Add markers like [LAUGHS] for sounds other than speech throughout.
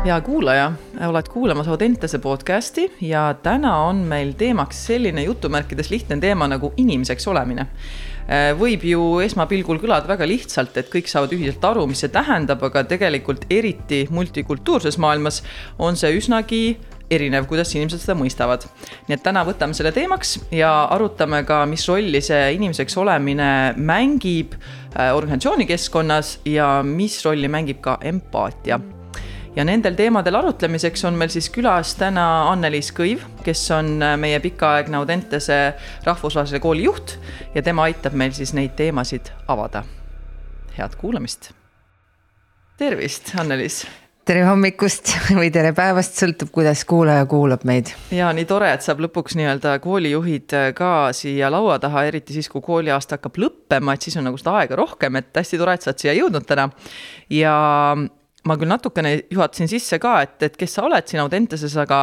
hea kuulaja, oled kuulamas Audentese podcasti ja täna on meil teemaks selline jutumärkides lihtne teema nagu inimeseks olemine. võib ju esmapilgul kõlada väga lihtsalt, et kõik saavad ühiselt aru, mis see tähendab, aga tegelikult eriti multikultuurses maailmas on see üsnagi erinev, kuidas inimesed seda mõistavad. nii et täna võtame selle teemaks ja arutame ka, mis rolli see inimeseks olemine mängib äh, organisatsiooni keskkonnas ja mis rolli mängib ka empaatia ja nendel teemadel arutlemiseks on meil siis külas täna Anneliis Kõiv, kes on äh, meie pikaaegne Audentese rahvusvahelise kooli juht ja tema aitab meil siis neid teemasid avada. head kuulamist. tervist, Anneliis tere hommikust või tere päevast, sõltub, kuidas kuulaja kuulab meid. ja nii tore, et saab lõpuks nii-öelda koolijuhid äh, ka siia laua taha, eriti siis, kui kooliaasta hakkab lõppema, et siis on nagu seda aega rohkem, et hästi tore, et sa oled siia jõudnud täna. ja ma küll natukene juhatasin sisse ka, et, et kes sa oled siin Audenteses, aga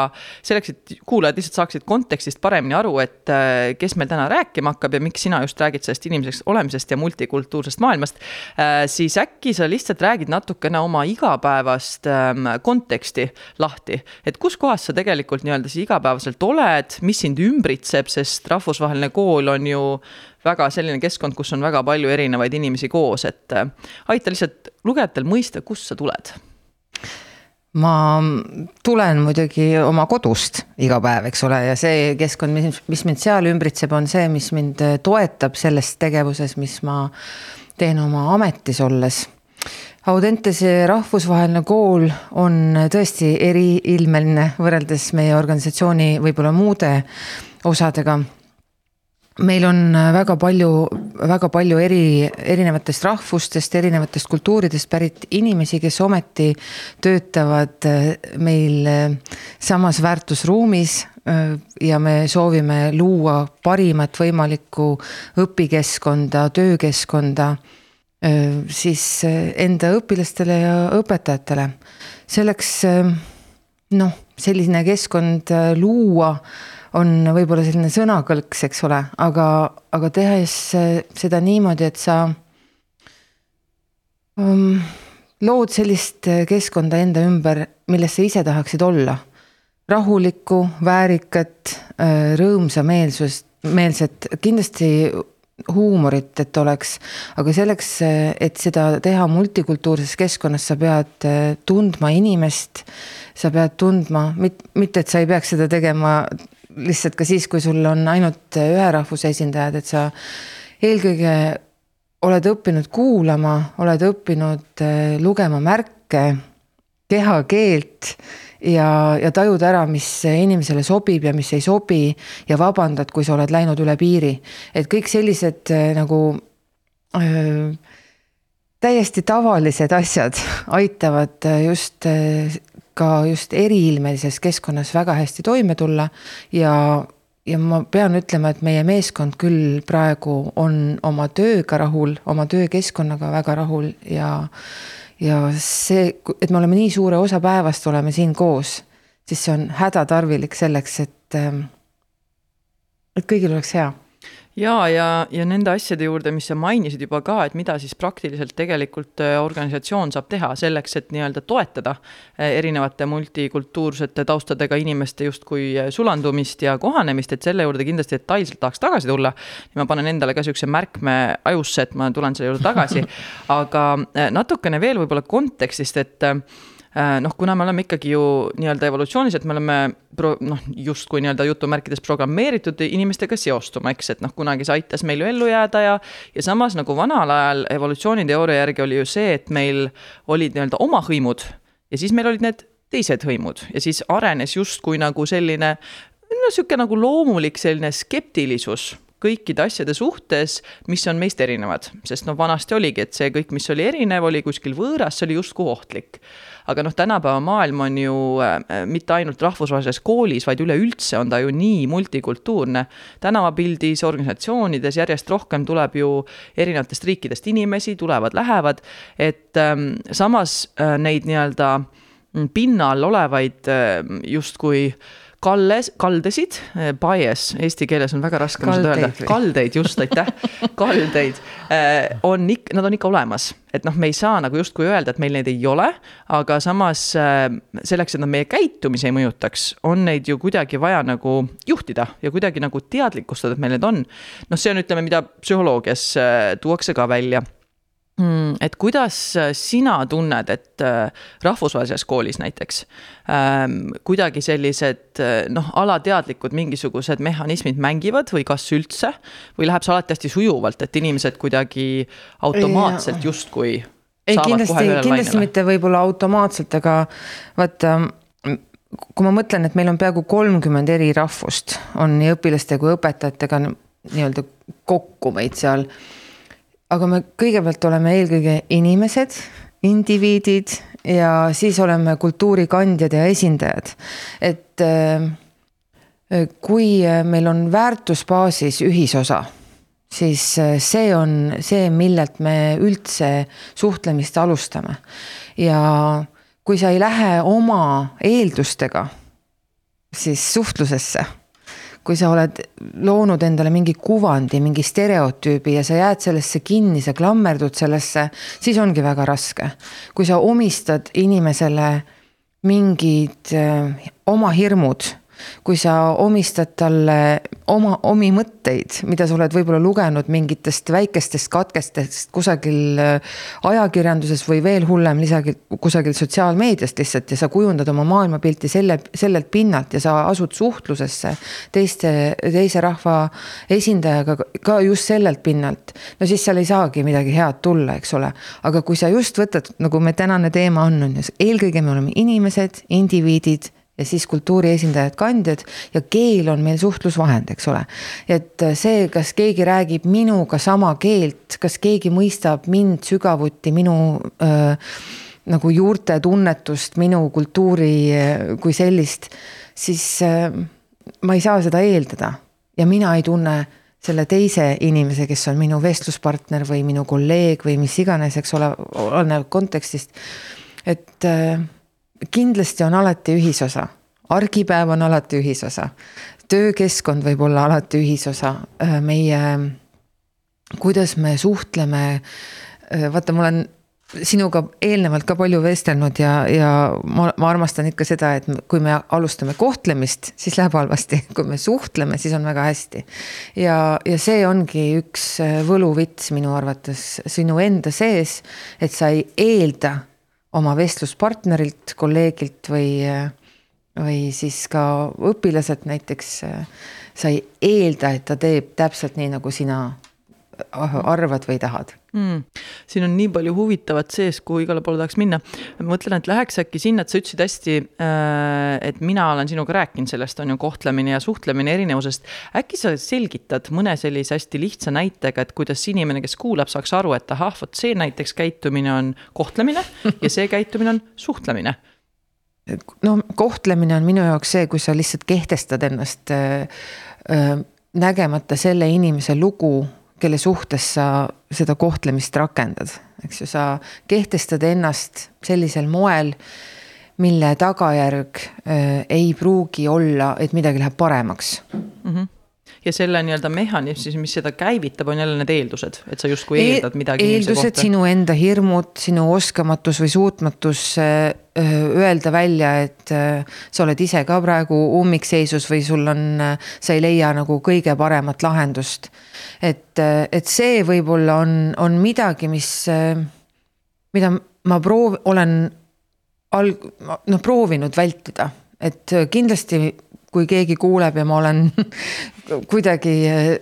selleks, et kuulajad lihtsalt saaksid kontekstist paremini aru, et äh, kes meil täna rääkima hakkab ja miks sina just räägid sellest inimeseks olemisest ja multikultuursest maailmast, äh, siis äkki sa lihtsalt räägid natukene oma igapäevast ähm, konteksti lahti. et kus kohas sa tegelikult nii-öelda siis igapäevaselt oled, mis sind ümbritseb, sest rahvusvaheline kool on ju väga selline keskkond, kus on väga palju erinevaid inimesi koos, et äh, aita lihtsalt lugejatel mõista, kust sa tuled ma tulen muidugi oma kodust iga päev, eks ole, ja see keskkond, mis, mis mind seal ümbritseb, on see, mis mind toetab selles tegevuses, mis ma teen oma ametis olles. Audentese rahvusvaheline kool on tõesti eriilmeline võrreldes meie organisatsiooni võib-olla muude osadega meil on äh, väga palju, väga palju eri, erinevatest rahvustest, erinevatest kultuuridest pärit inimesi, kes ometi töötavad äh, meil äh, samas väärtusruumis. ja me soovime luua parimat võimalikku õpikeskkonda, töökeskkonda siis enda õpilastele ja õpetajatele. selleks noh, selline keskkond luua on võib-olla selline sõnakõlks, eks ole, aga, aga tehes seda niimoodi, et sa um, lood sellist keskkonda enda ümber, milles sa ise tahaksid olla. rahulikku, väärikat, äh, rõõmsameelsust, meelset, kindlasti huumorit, et oleks, aga selleks, et seda teha multikultuurses keskkonnas, sa pead äh, tundma inimest, sa pead tundma, mitte et sa ei peaks seda tegema lihtsalt ka siis, kui sul on ainult ühe rahvuse esindajad, et sa eelkõige oled õppinud kuulama, oled õppinud eh, lugema märke, kehakeelt ja, ja tajud ära, mis inimesele sobib ja mis ei sobi ja vabandad, kui sa oled läinud üle piiri. et kõik sellised eh, nagu öö, täiesti tavalised asjad [LAUGHS] aitavad just ka just eriilmelises keskkonnas väga hästi toime tulla ja ja ma pean ütlema, et meie meeskond küll praegu on oma tööga rahul, oma töökeskkonnaga väga rahul ja ja see, et me oleme nii suure osa päevast oleme siin koos, siis see on hädatarvilik selleks, et et kõigil oleks hea ja, ja, ja nende asjade juurde, mis sa mainisid juba ka, et mida siis praktiliselt tegelikult äh, organisatsioon saab teha selleks, et nii-öelda toetada äh, erinevate multikultuursete taustadega inimeste justkui äh, sulandumist ja kohanemist, et selle juurde kindlasti detailselt tahaks tagasi tulla. ma panen endale ka sihukese märkme ajusse, et ma tulen selle juurde tagasi, [LAUGHS] aga natukene veel võib-olla kontekstist, et noh, kuna me oleme ikkagi ju nii-öelda evolutsioonis, et me oleme pro-, noh, justkui nii-öelda jutumärkides programmeeritud inimestega seostuma, eks, et noh, kunagi see aitas meil ju ellu jääda ja ja samas nagu vanal ajal evolutsiooniteooria järgi oli ju see, et meil olid nii-öelda oma hõimud ja siis meil olid need teised hõimud ja siis arenes justkui nagu selline no niisugune nagu loomulik selline skeptilisus kõikide asjade suhtes, mis on meist erinevad, sest noh, vanasti oligi, et see kõik, mis oli erinev, oli kuskil võõras, see oli justkui ohtlik. Aga noh, tänapäeva maailm on ju äh, mitte ainult rahvusvahelises koolis, vaid üleüldse on ta ju nii multikultuurne. tänavapildis, organisatsioonides järjest rohkem tuleb ju erinevatest riikidest inimesi, tulevad-lähevad, et ähm, samas äh, neid nii-öelda pinnal olevaid äh, justkui kalles, kaldesid, bias. Eesti keeles on väga raske seda öelda, kaldeid. Just, aitäh, kaldeid. On ikka, nad on ikka olemas. et noh, me ei saa nagu justkui öelda, et meil neid ei ole, aga samas selleks, et nad meie käitumise ei mõjutaks, on neid ju kuidagi vaja nagu juhtida ja kuidagi nagu teadlikustada, et meil need on. noh, see on, ütleme, mida psühholoogias tuuakse ka välja et kuidas äh, sina tunned, et äh, rahvusvahelises koolis näiteks ähm, kuidagi sellised äh, noh, alateadlikud mingisugused mehhanismid mängivad või kas üldse? Või läheb see alati hästi sujuvalt, et inimesed kuidagi automaatselt justkui ei, kindlasti, kindlasti mitte võib-olla automaatselt, aga vaata, kui ma mõtlen, et meil on peaaegu kolmkümmend eri rahvust, on nii õpilaste kui õpetajatega nii-öelda kokku meid seal aga me kõigepealt oleme eelkõige inimesed, indiviidid ja siis oleme kultuurikandjad ja esindajad. et äh, kui meil on väärtusbaasis ühisosa, siis äh, see on see, millelt me üldse suhtlemist alustame. ja kui sa ei lähe oma eeldustega siis suhtlusesse kui sa oled loonud endale mingi kuvandi, mingi stereotüübi ja sa jääd sellesse kinni, sa klammerdud sellesse, siis ongi väga raske. kui sa omistad inimesele mingid eh, oma hirmud kui sa omistad talle oma, omi mõtteid, mida sa oled võib-olla lugenud mingitest väikestest katkestest kusagil äh, ajakirjanduses või veel hullem, lisagi kusagil sotsiaalmeediast lihtsalt ja sa kujundad oma maailmapilti selle, sellelt pinnalt ja sa asud suhtlusesse teiste, teise rahva esindajaga ka just sellelt pinnalt. no siis seal ei saagi midagi head tulla, eks ole, aga kui sa just võtad, nagu me tänane teema on, on ju, eelkõige me oleme inimesed, indiviidid ja siis kultuuri esindajad, kandjad ja keel on meil suhtlusvahend, eks ole. et see, kas keegi räägib minuga sama keelt, kas keegi mõistab mind sügavuti, minu öö, nagu juurte tunnetust, minu kultuuri kui sellist, siis öö, ma ei saa seda eeldada ja mina ei tunne selle teise inimese, kes on minu vestluspartner või minu kolleeg või mis iganes, eks ole, oleneb kontekstist. et äh, kindlasti on alati ühisosa, argipäev on alati ühisosa, töökeskkond võib olla alati ühisosa, äh, meie, kuidas me suhtleme. Äh, vaata, ma olen sinuga eelnevalt ka palju vestelnud ja, ja ma, ma armastan ikka seda, et kui me alustame kohtlemist, siis läheb halvasti, kui me suhtleme, siis on väga hästi. ja, ja see ongi üks äh, võluvits minu arvates sinu enda sees, et sa ei eelda oma vestluspartnerilt, kolleegilt või, või siis ka õpilaselt näiteks. sa ei eelda, et ta teeb täpselt nii, nagu sina arvad või tahad mm.. siin on nii palju huvitavat sees, kuhu igale poole tahaks minna. ma mõtlen, et läheks äkki sinna, et sa ütlesid hästi, äh, et mina olen sinuga rääkinud sellest, on ju, kohtlemine ja suhtlemine erinevusest. äkki sa selgitad mõne sellise hästi lihtsa näitega, et kuidas inimene, kes kuulab, saaks aru, et ahah, vot see näiteks käitumine on kohtlemine [LAUGHS] ja see käitumine on suhtlemine no kohtlemine on minu jaoks see, kui sa lihtsalt kehtestad ennast äh, äh, nägemata selle inimese lugu kelle suhtes sa seda kohtlemist rakendad, eks ju, sa kehtestad ennast sellisel moel, mille tagajärg äh, ei pruugi olla, et midagi läheb paremaks mm. -hmm ja selle nii-öelda mehhanism siis, mis seda käivitab, on jälle need eeldused, et sa justkui e- eeldad midagi. eeldused, sinu enda hirmud, sinu oskamatus või suutmatus äh, öelda välja, et äh, sa oled ise ka praegu ummikseisus või sul on, sa ei leia nagu kõige paremat lahendust. et, et see võib-olla on, on midagi, mis, mida ma proov-, olen alg-, noh, proovinud vältida, et kindlasti kui keegi kuuleb ja ma olen [LAUGHS] kuidagi eh,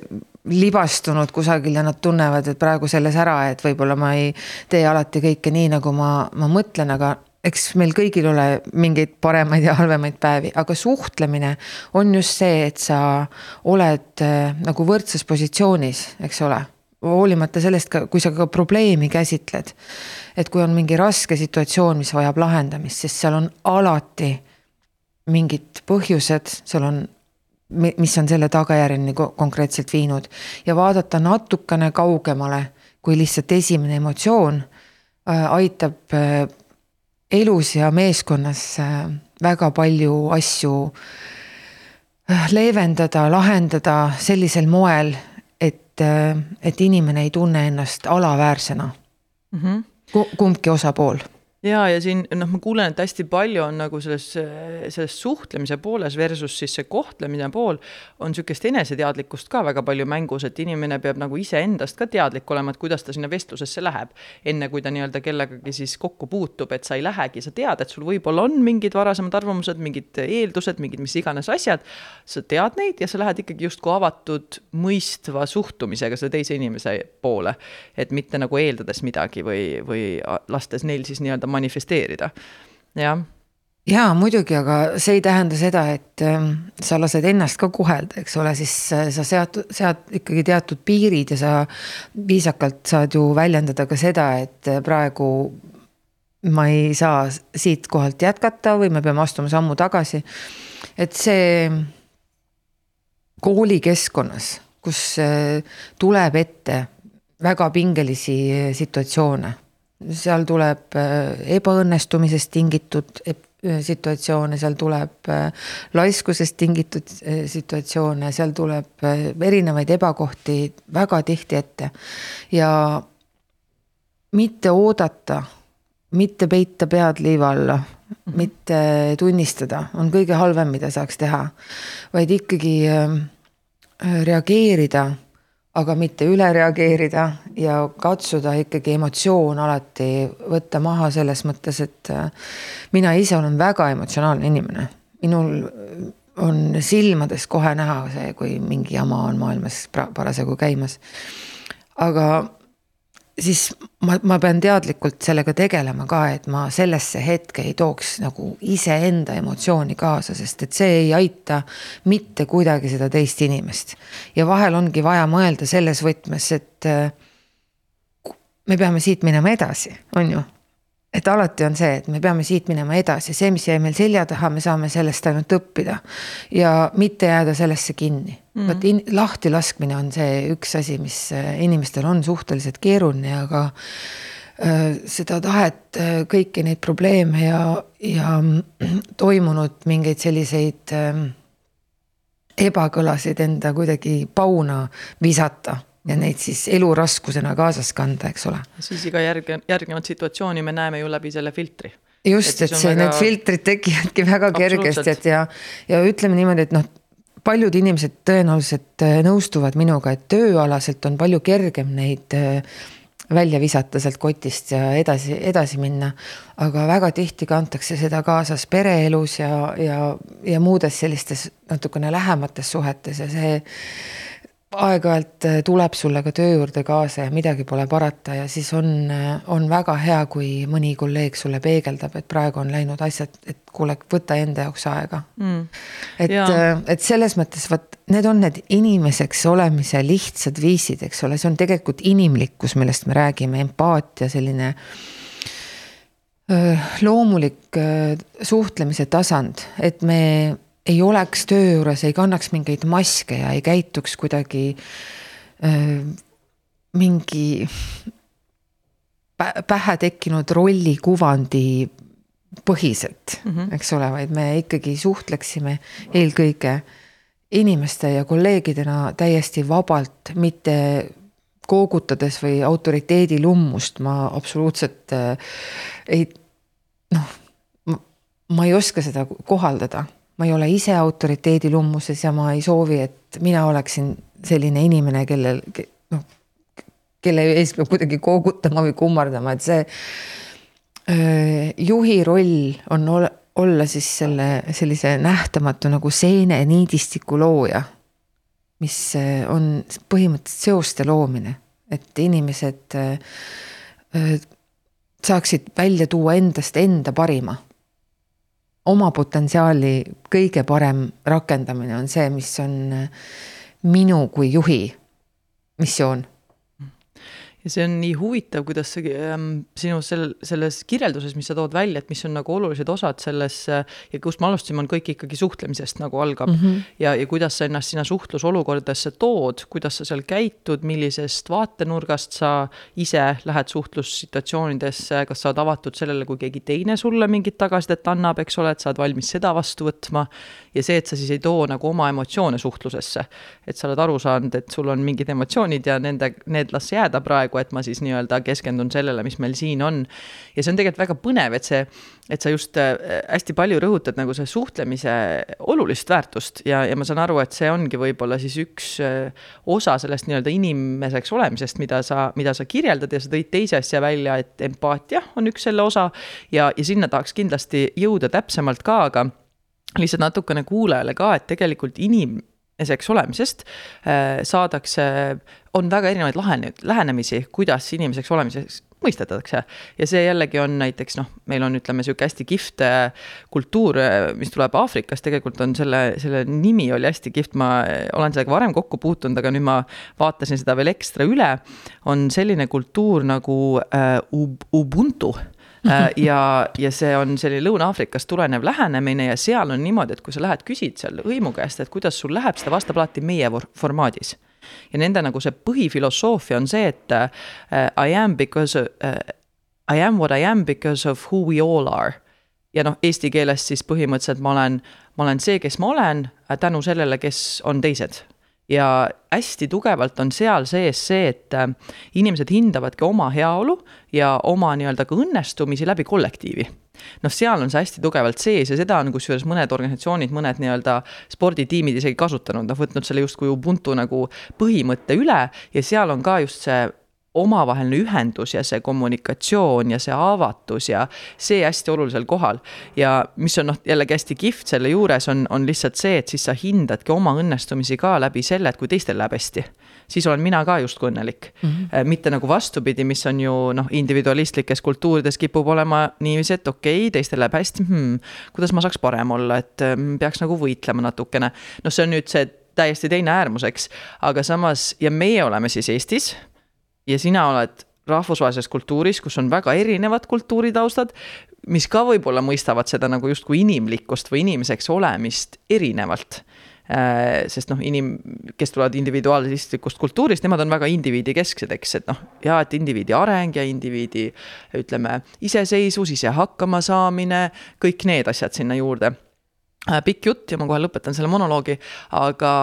libastunud kusagil ja nad tunnevad, et praegu selles ära, et võib-olla ma ei tee alati kõike nii, nagu ma, ma mõtlen, aga eks meil kõigil ole mingeid paremaid ja halvemaid päevi, aga suhtlemine on just see, et sa oled äh, nagu võrdses positsioonis, eks ole. hoolimata sellest kui sa ka probleemi käsitled. et kui on mingi raske situatsioon, mis vajab lahendamist, sest seal on alati mingid põhjused, seal on, mis on selle tagajärjeni konkreetselt viinud ja vaadata natukene kaugemale kui lihtsalt esimene emotsioon äh, aitab äh, elus ja meeskonnas äh, väga palju asju leevendada, lahendada sellisel moel, et, et inimene ei tunne ennast alaväärsena mm. -hmm. kumbki osapool ja, ja siin noh, ma kuulen, et hästi palju on nagu selles, selles suhtlemise pooles versus siis see kohtlemine pool on niisugust eneseteadlikkust ka väga palju mängus, et inimene peab nagu iseendast ka teadlik olema, et kuidas ta sinna vestlusesse läheb. enne kui ta nii-öelda kellegagi siis kokku puutub, et sa ei lähegi, sa tead, et sul võib-olla on mingid varasemad arvamused, mingid eeldused, mingid mis iganes asjad. sa tead neid ja sa lähed ikkagi justkui avatud mõistva suhtumisega selle teise inimese poole. et mitte nagu eeldades midagi või, või lastes neil siis nii-öelda manifesteerida, jah jaa, muidugi, aga see ei tähenda seda, et äh, sa lased ennast ka kohelda, eks ole, siis äh, sa sead, sead ikkagi teatud piirid ja sa viisakalt saad ju väljendada ka seda, et äh, praegu ma ei saa siit kohalt jätkata või me peame astuma sammu tagasi. et see koolikeskkonnas, kus äh, tuleb ette väga pingelisi situatsioone seal tuleb äh, ebaõnnestumisest tingitud äh, situatsioone, seal tuleb äh, laiskusest tingitud situatsioone, seal tuleb erinevaid ebakohti väga tihti ette. ja mitte oodata, mitte peita pead liiva alla -hmm. mitte tunnistada, on kõige halvem, mida saaks teha. vaid ikkagi reageerida aga mitte üle reageerida ja katsuda ikkagi emotsioon alati võtta maha selles mõttes, et äh, mina ise olen väga emotsionaalne inimene. minul on silmades kohe näha see, kui mingi jama on maailmas parasjagu käimas. aga siis ma, ma pean teadlikult sellega tegelema ka, et ma sellesse hetke ei tooks nagu iseenda emotsiooni kaasa, sest et see ei aita mitte kuidagi seda teist inimest. ja vahel ongi vaja mõelda selles võtmes, et äh, me peame siit minema edasi, on ju et alati on see, et me peame siit minema edasi, see, mis jäi meil selja taha, me saame sellest ainult õppida. ja mitte jääda sellesse kinni mm.. vot in-, lahtilaskmine on see üks asi, mis äh, inimestel on suhteliselt keeruline, aga äh, seda tahet, äh, kõiki neid probleeme ja, ja [CLEARS THROAT] toimunud mingeid selliseid äh, ebakõlasid enda kuidagi pauna visata ja neid siis eluraskusena kaasas kanda, eks ole. siis iga järg-, järgnevat situatsiooni me näeme ju läbi selle filtri. just, et see, väga... need filtrid tekivadki väga kergesti, et ja, ja ütleme niimoodi, et noh, paljud inimesed tõenäoliselt äh, nõustuvad minuga, et tööalaselt on palju kergem neid äh, välja visata sealt kotist ja edasi, edasi minna. aga väga tihti kantakse seda kaasas pereelus ja, ja, ja muudes sellistes natukene lähemates suhetes ja see aeg-ajalt äh, tuleb sulle ka töö juurde kaasa ja midagi pole parata ja siis on, äh, on väga hea, kui mõni kolleeg sulle peegeldab, et praegu on läinud asjad, et kuule, võta enda jaoks aega. Mm.. et, äh, et selles mõttes vot need on need inimeseks olemise lihtsad viisid, eks ole, see on tegelikult inimlikkus, millest me räägime, empaatia, selline loomulik suhtlemise tasand, et me ei oleks töö juures, ei kannaks mingeid maske ja ei käituks kuidagi äh, mingi pähe tekkinud rollikuvandi põhiselt mm, -hmm. eks ole, vaid me ikkagi suhtleksime eelkõige inimeste ja kolleegidena täiesti vabalt, mitte koogutades või autoriteedi lummust, ma absoluutselt äh, ei noh, ma ei oska seda kohaldada ma ei ole ise autoriteedi lummuses ja ma ei soovi, et mina oleksin selline inimene, kellel noh, kelle ees peab kuidagi koogutama või kummardama, et see öö, juhi roll on ole, olla siis selle sellise nähtamatu nagu seeneniidistiku looja, mis on põhimõtteliselt seoste loomine, et inimesed öö, saaksid välja tuua endast enda parima oma potentsiaali kõige parem rakendamine on see, mis on minu kui juhi missioon. Ja see on nii huvitav, kuidas see ähm, sinu sel-, selles kirjelduses, mis sa tood välja, et mis on nagu olulised osad selles äh, ja kust me alustasime, on kõik ikkagi suhtlemisest nagu algab mm. -hmm. ja, ja kuidas sa ennast sinna suhtlusolukordadesse tood, kuidas sa seal käitud, millisest vaatenurgast sa ise lähed suhtlussituatsioonidesse, kas sa oled avatud sellele, kui keegi teine sulle mingit tagasisidet annab, eks ole, et sa oled valmis seda vastu võtma. ja see, et sa siis ei too nagu oma emotsioone suhtlusesse. et sa oled aru saanud, et sul on mingid emotsioonid ja nende, need las jääda praegu praegu, et ma siis nii-öelda keskendun sellele, mis meil siin on. ja see on tegelikult väga põnev, et see, et sa just äh, hästi palju rõhutad nagu see suhtlemise olulist väärtust ja, ja ma saan aru, et see ongi võib-olla siis üks äh, osa sellest nii-öelda inimeseks olemisest, mida sa, mida sa kirjeldad ja sa tõid teise asja välja, et empaatia on üks selle osa ja, ja sinna tahaks kindlasti jõuda täpsemalt ka, aga lihtsalt natukene kuulajale ka, et tegelikult inim-, inimeseks olemisest äh, saadakse, on väga erinevaid lahene-, lähenemisi, kuidas inimeseks olemiseks mõistetakse. ja see jällegi on näiteks noh, meil on, ütleme, sihuke hästi kihvt äh, kultuur, äh, mis tuleb Aafrikast, tegelikult on selle, selle nimi oli hästi kihvt, ma olen sellega varem kokku puutunud, aga nüüd ma vaatasin seda veel ekstra üle. on selline kultuur nagu äh, Ubuntu Äh, [LAUGHS] ja, ja see on selline Lõuna-Aafrikast tulenev lähenemine ja seal on niimoodi, et kui sa lähed, küsid seal hõimu käest, et kuidas sul läheb, siis ta vastab alati meie formaadis. Ja nende nagu see põhifilosoofia on see, et uh, I am because uh, I am what I am because of who we all are. ja noh, eesti keeles siis põhimõtteliselt ma olen, ma olen see, kes ma olen tänu sellele, kes on teised ja hästi tugevalt on seal sees see, et äh, inimesed hindavadki oma heaolu ja oma nii-öelda ka õnnestumisi läbi kollektiivi. Noh, seal on see hästi tugevalt sees ja seda on kusjuures mõned organisatsioonid, mõned nii-öelda sporditiimid isegi kasutanud, noh võtnud selle justkui Ubuntu nagu põhimõtte üle ja seal on ka just see omavaheline ühendus ja see kommunikatsioon ja see avatus ja see hästi olulisel kohal. ja mis on noh, jällegi hästi kihvt selle juures on, on lihtsalt see, et siis sa hindadki oma õnnestumisi ka läbi selle, et kui teistel läheb hästi siis olen mina ka justkui õnnelik mm. -hmm. mitte nagu vastupidi, mis on ju noh, individualistlikes kultuurides kipub olema niiviisi, et okei okay,, teistel läheb hästi hmm,, kuidas ma saaks parem olla, et hmm, peaks nagu võitlema natukene. noh, see on nüüd see täiesti teine äärmus, eks, aga samas ja meie oleme siis Eestis ja sina oled rahvusvahelises kultuuris, kus on väga erinevad kultuuritaustad, mis ka võib-olla mõistavad seda nagu justkui inimlikkust või inimeseks olemist erinevalt äh, sest noh, inim-, kes tulevad individualistlikust kultuurist, nemad on väga indiviidikesksed, eks, et noh, ja et indiviidi areng ja indiviidi ütleme, iseseisvus, ise hakkama saamine, kõik need asjad sinna juurde. Äh, pikk jutt ja ma kohe lõpetan selle monoloogi, aga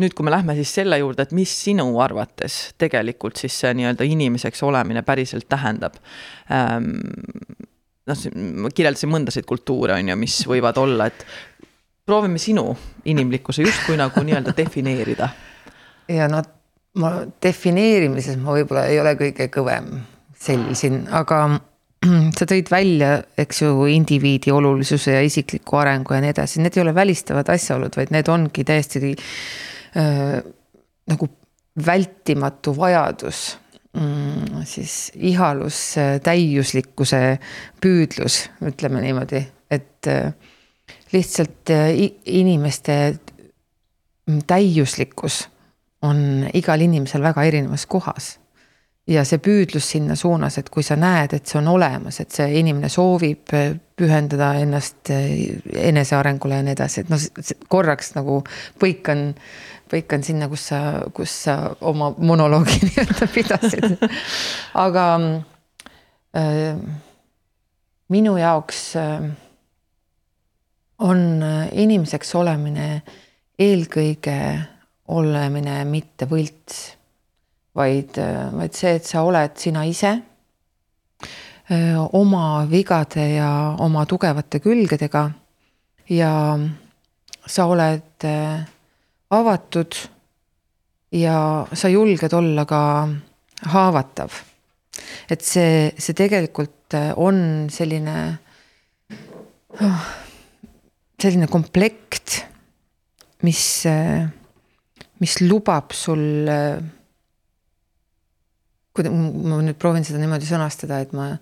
nüüd, kui me lähme siis selle juurde, et mis sinu arvates tegelikult siis see nii-öelda inimeseks olemine päriselt tähendab ähm,. noh, ma kirjeldasin mõndasid kultuure, on ju, mis võivad olla, et proovime sinu inimlikkuse justkui nagu nii-öelda defineerida. ja no ma defineerimises ma võib-olla ei ole kõige kõvem sell siin, aga sa tõid välja, eks ju, indiviidi olulisuse ja isikliku arengu ja nii edasi, need ei ole välistavad asjaolud, vaid need ongi täiesti nagu vältimatu vajadus mm,. siis ihalus, täiuslikkuse püüdlus, ütleme niimoodi, et äh, lihtsalt äh, inimeste täiuslikkus on igal inimesel väga erinevas kohas ja see püüdlus sinna suunas, et kui sa näed, et see on olemas, et see inimene soovib pühendada ennast enesearengule ja nii edasi, et noh, korraks nagu põikan, põikan sinna, kus sa, kus sa oma monoloogi [LAUGHS] nii-öelda pidasid. aga äh, minu jaoks äh, on inimeseks olemine eelkõige olemine mitte võlts vaid, vaid see, et sa oled sina ise oma vigade ja oma tugevate külgedega ja sa oled avatud ja sa julged olla ka haavatav. et see, see tegelikult on selline, selline komplekt, mis, mis lubab sul kui ma nüüd proovin seda niimoodi sõnastada, et ma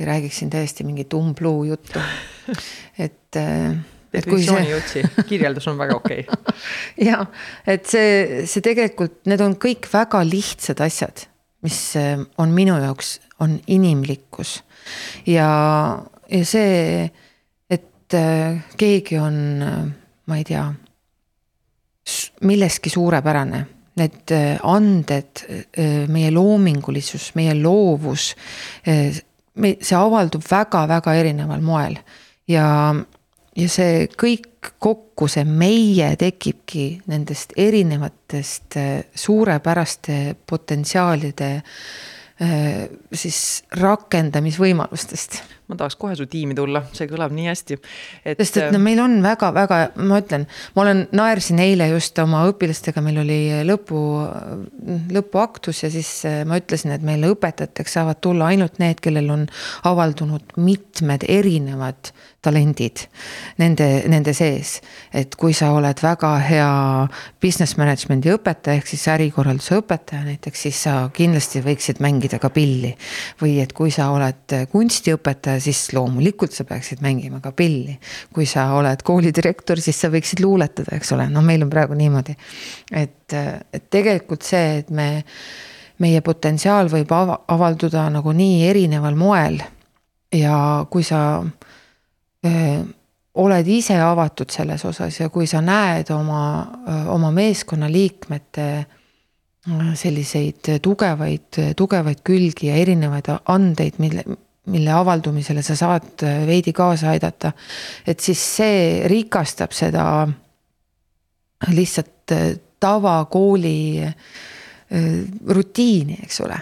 ei räägiks siin täiesti mingit umbluu juttu, [LAUGHS] et definitsiooni jutsi, kirjeldus on väga okei [LAUGHS] okay. ja, et see, see tegelikult, need on kõik väga lihtsad asjad, mis on minu jaoks, on inimlikkus. ja, ja see, et keegi on, ma ei tea, milleski suurepärane need anded, meie loomingulisus, meie loovus, me, see avaldub väga-väga erineval moel ja, ja see kõik kokku, see meie tekibki nendest erinevatest suurepäraste potentsiaalide siis rakendamisvõimalustest. Ma tahaks kohe su tiimi tulla, see kõlab nii hästi et.... sest et no meil on väga-väga, ma ütlen, ma olen, naersin eile just oma õpilastega, meil oli lõpu, lõpuaktus ja siis äh, ma ütlesin, et meil õpetajateks saavad tulla ainult need, kellel on avaldunud mitmed erinevad talendid nende, nende sees. et kui sa oled väga hea business management'i õpetaja, ehk siis ärikorralduse õpetaja näiteks, siis sa kindlasti võiksid mängida ka pilli. või et kui sa oled kunstiõpetaja, siis loomulikult sa peaksid mängima ka pilli. kui sa oled koolidirektor, siis sa võiksid luuletada, eks ole, noh, meil on praegu niimoodi. et, et tegelikult see, et me, meie potentsiaal võib avalduda nagu nii erineval moel ja kui sa oled ise avatud selles osas ja kui sa näed oma, oma meeskonnaliikmete selliseid tugevaid, tugevaid külgi ja erinevaid andeid, mille, mille avaldumisele sa saad veidi kaasa aidata. et siis see rikastab seda lihtsalt tavakooli rutiini, eks ole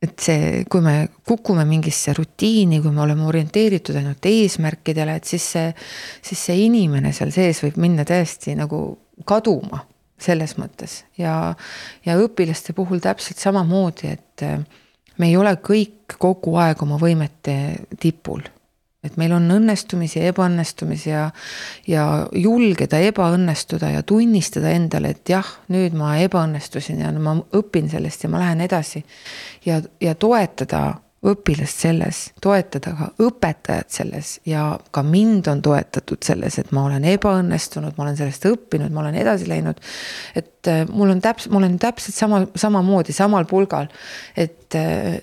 et see, kui me kukume mingisse rutiini, kui me oleme orienteeritud ainult eesmärkidele, et siis see, siis see inimene seal sees võib minna täiesti nagu kaduma selles mõttes. Ja, ja õpilaste puhul täpselt samamoodi, et me ei ole kõik kogu aeg oma võimete tipul et meil on õnnestumisi ja ebaõnnestumisi ja, ja julgeda ebaõnnestuda ja tunnistada endale, et jah, nüüd ma ebaõnnestusin ja ma õpin sellest ja ma lähen edasi. ja, ja toetada õpilast selles, toetada ka õpetajat selles ja ka mind on toetatud selles, et ma olen ebaõnnestunud, ma olen sellest õppinud, ma olen edasi läinud. et äh, mul on täpselt, ma olen täpselt sama, samamoodi samal pulgal, et äh,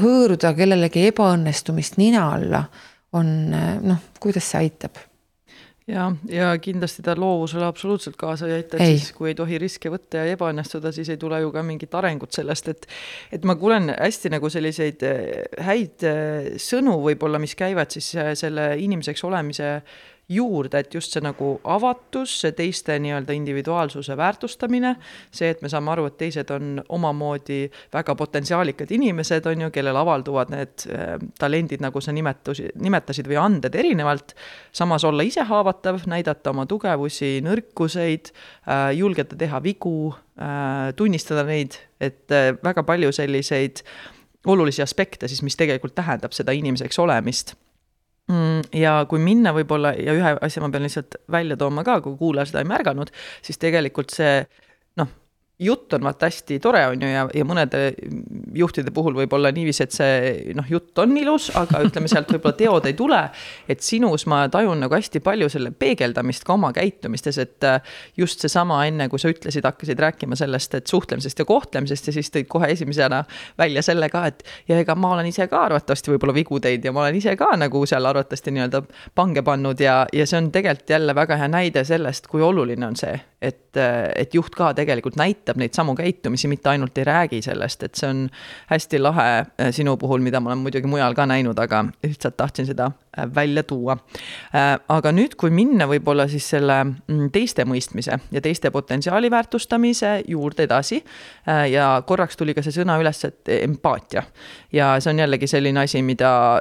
hõõruda kellelegi ebaõnnestumist nina alla on äh, noh, kuidas see aitab ja, ja kindlasti ta loovusele absoluutselt kaasa ei aita, et siis kui ei tohi riske võtta ja ebaõnnestuda, siis ei tule ju ka mingit arengut sellest, et et ma kuulen hästi nagu selliseid äh, häid äh, sõnu võib-olla, mis käivad siis selle inimeseks olemise juurde, et just see nagu avatus, see teiste nii-öelda individuaalsuse väärtustamine, see, et me saame aru, et teised on omamoodi väga potentsiaalikad inimesed, on ju, kellel avalduvad need äh, talendid, nagu sa nimetusi, nimetasid, või anded erinevalt, samas olla ise haavatav, näidata oma tugevusi, nõrkuseid äh,, julgeda teha vigu äh,, tunnistada neid, et äh, väga palju selliseid olulisi aspekte siis, mis tegelikult tähendab seda inimeseks olemist ja kui minna võib-olla ja ühe asja ma pean lihtsalt välja tooma ka, kui kuulaja seda ei märganud, siis tegelikult see jutt on vaata hästi tore, on ju, ja, ja mõnede juhtide puhul võib olla niiviisi, et see noh, jutt on ilus, aga ütleme, sealt võib-olla teod ei tule. et sinus ma tajun nagu hästi palju selle peegeldamist ka oma käitumistes, et äh, just seesama, enne kui sa ütlesid, hakkasid rääkima sellest, et suhtlemisest ja kohtlemisest ja siis tõid kohe esimesena välja selle ka, et ja ega ma olen ise ka arvatavasti võib-olla vigu teinud ja ma olen ise ka nagu seal arvatavasti nii-öelda pange pannud ja, ja see on tegelikult jälle väga hea näide sellest, kui oluline on see, et, et juht ka tegelikult näitab neid samu käitumisi, mitte ainult ei räägi sellest, et see on hästi lahe äh, sinu puhul, mida ma olen muidugi mujal ka näinud, aga lihtsalt tahtsin seda äh, välja tuua. Äh, aga nüüd, kui minna võib-olla siis selle mm, teiste mõistmise ja teiste potentsiaali väärtustamise juurde edasi ja korraks tuli ka see sõna üles, et empaatia. ja see on jällegi selline asi, mida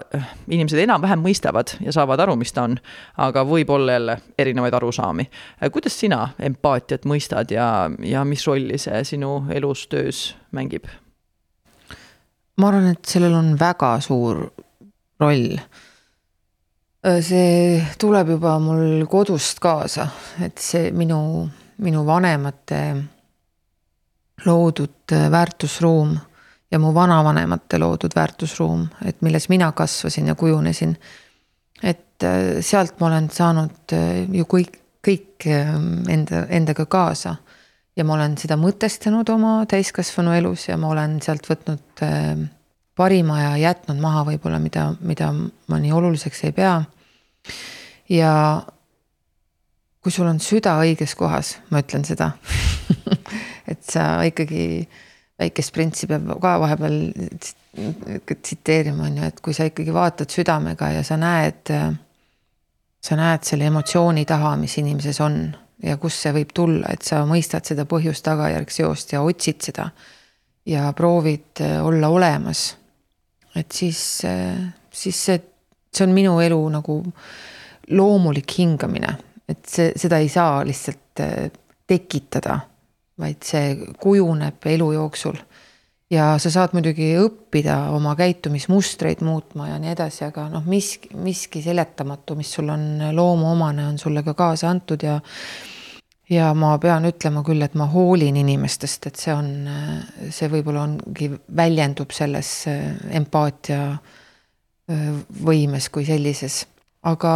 inimesed enam-vähem mõistavad ja saavad aru, mis ta on, aga võib olla jälle erinevaid arusaami. kuidas sina empaatiat mõistad ja, ja mis rolli see sinu elus, töös mängib? ma arvan, et sellel on väga suur roll. see tuleb juba mul kodust kaasa, et see minu, minu vanemate loodud väärtusruum ja mu vanavanemate loodud väärtusruum, et milles mina kasvasin ja kujunesin. et sealt ma olen saanud ju kõik kõik enda, endaga kaasa. Ja ma olen seda mõtestanud oma täiskasvanu elus ja ma olen sealt võtnud äh, parima ja jätnud maha võib-olla, mida, mida ma nii oluliseks ei pea. ja kui sul on süda õiges kohas, ma ütlen seda [LAUGHS] et sa ikkagi, väikest printsi peab ka vahepeal tsiteerima, on ju, et kui sa ikkagi vaatad südamega ja sa näed, sa näed selle emotsiooni taha, mis inimeses on ja kust see võib tulla, et sa mõistad seda põhjus-tagajärg seost ja otsid seda ja proovid äh, olla olemas. et siis, äh, siis see, see on minu elu nagu loomulik hingamine, et see, seda ei saa lihtsalt äh, tekitada, vaid see kujuneb elu jooksul ja sa saad muidugi õppida oma käitumismustreid muutma ja nii edasi, aga noh, miski, miski seletamatu, mis sul on loomuomane, on sulle ka kaasa antud ja ja ma pean ütlema küll, et ma hoolin inimestest, et see on, see võib-olla ongi, väljendub selles äh, empaatia äh, võimes kui sellises, aga,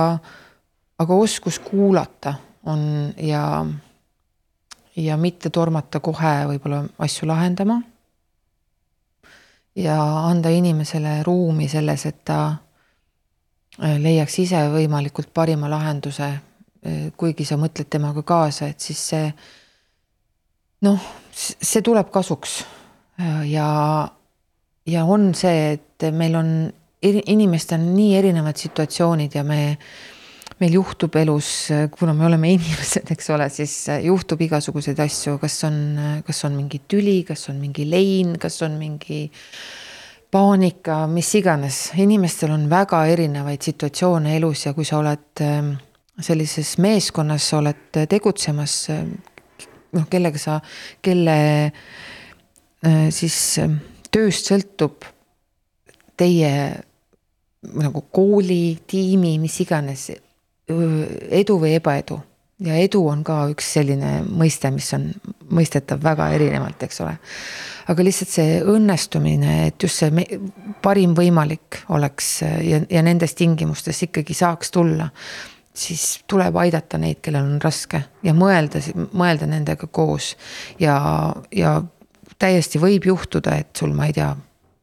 aga oskus kuulata on ja, ja mitte tormata kohe võib-olla asju lahendama ja anda inimesele ruumi selles, et ta äh, leiaks ise võimalikult parima lahenduse. Äh, kuigi sa mõtled temaga kaasa, et siis see noh, see tuleb kasuks äh, ja, ja on see, et meil on, inimestel on nii erinevad situatsioonid ja me meil juhtub elus, kuna me oleme [LAUGHS] inimesed, eks ole, siis juhtub igasuguseid asju, kas on, kas on mingi tüli, kas on mingi lein, kas on mingi paanika, mis iganes. inimestel on väga erinevaid situatsioone elus ja kui sa oled ähm, sellises meeskonnas, sa oled tegutsemas, noh, kellega sa, kelle äh, siis ähm, tööst sõltub teie nagu kooli, tiimi, mis iganes edu või ebaedu ja edu on ka üks selline mõiste, mis on mõistetav väga erinevalt, eks ole. aga lihtsalt see õnnestumine, et just see parim võimalik oleks ja, ja nendes tingimustes ikkagi saaks tulla, siis tuleb aidata neid, kellel on raske ja mõelda, mõelda nendega koos ja, ja täiesti võib juhtuda, et sul, ma ei tea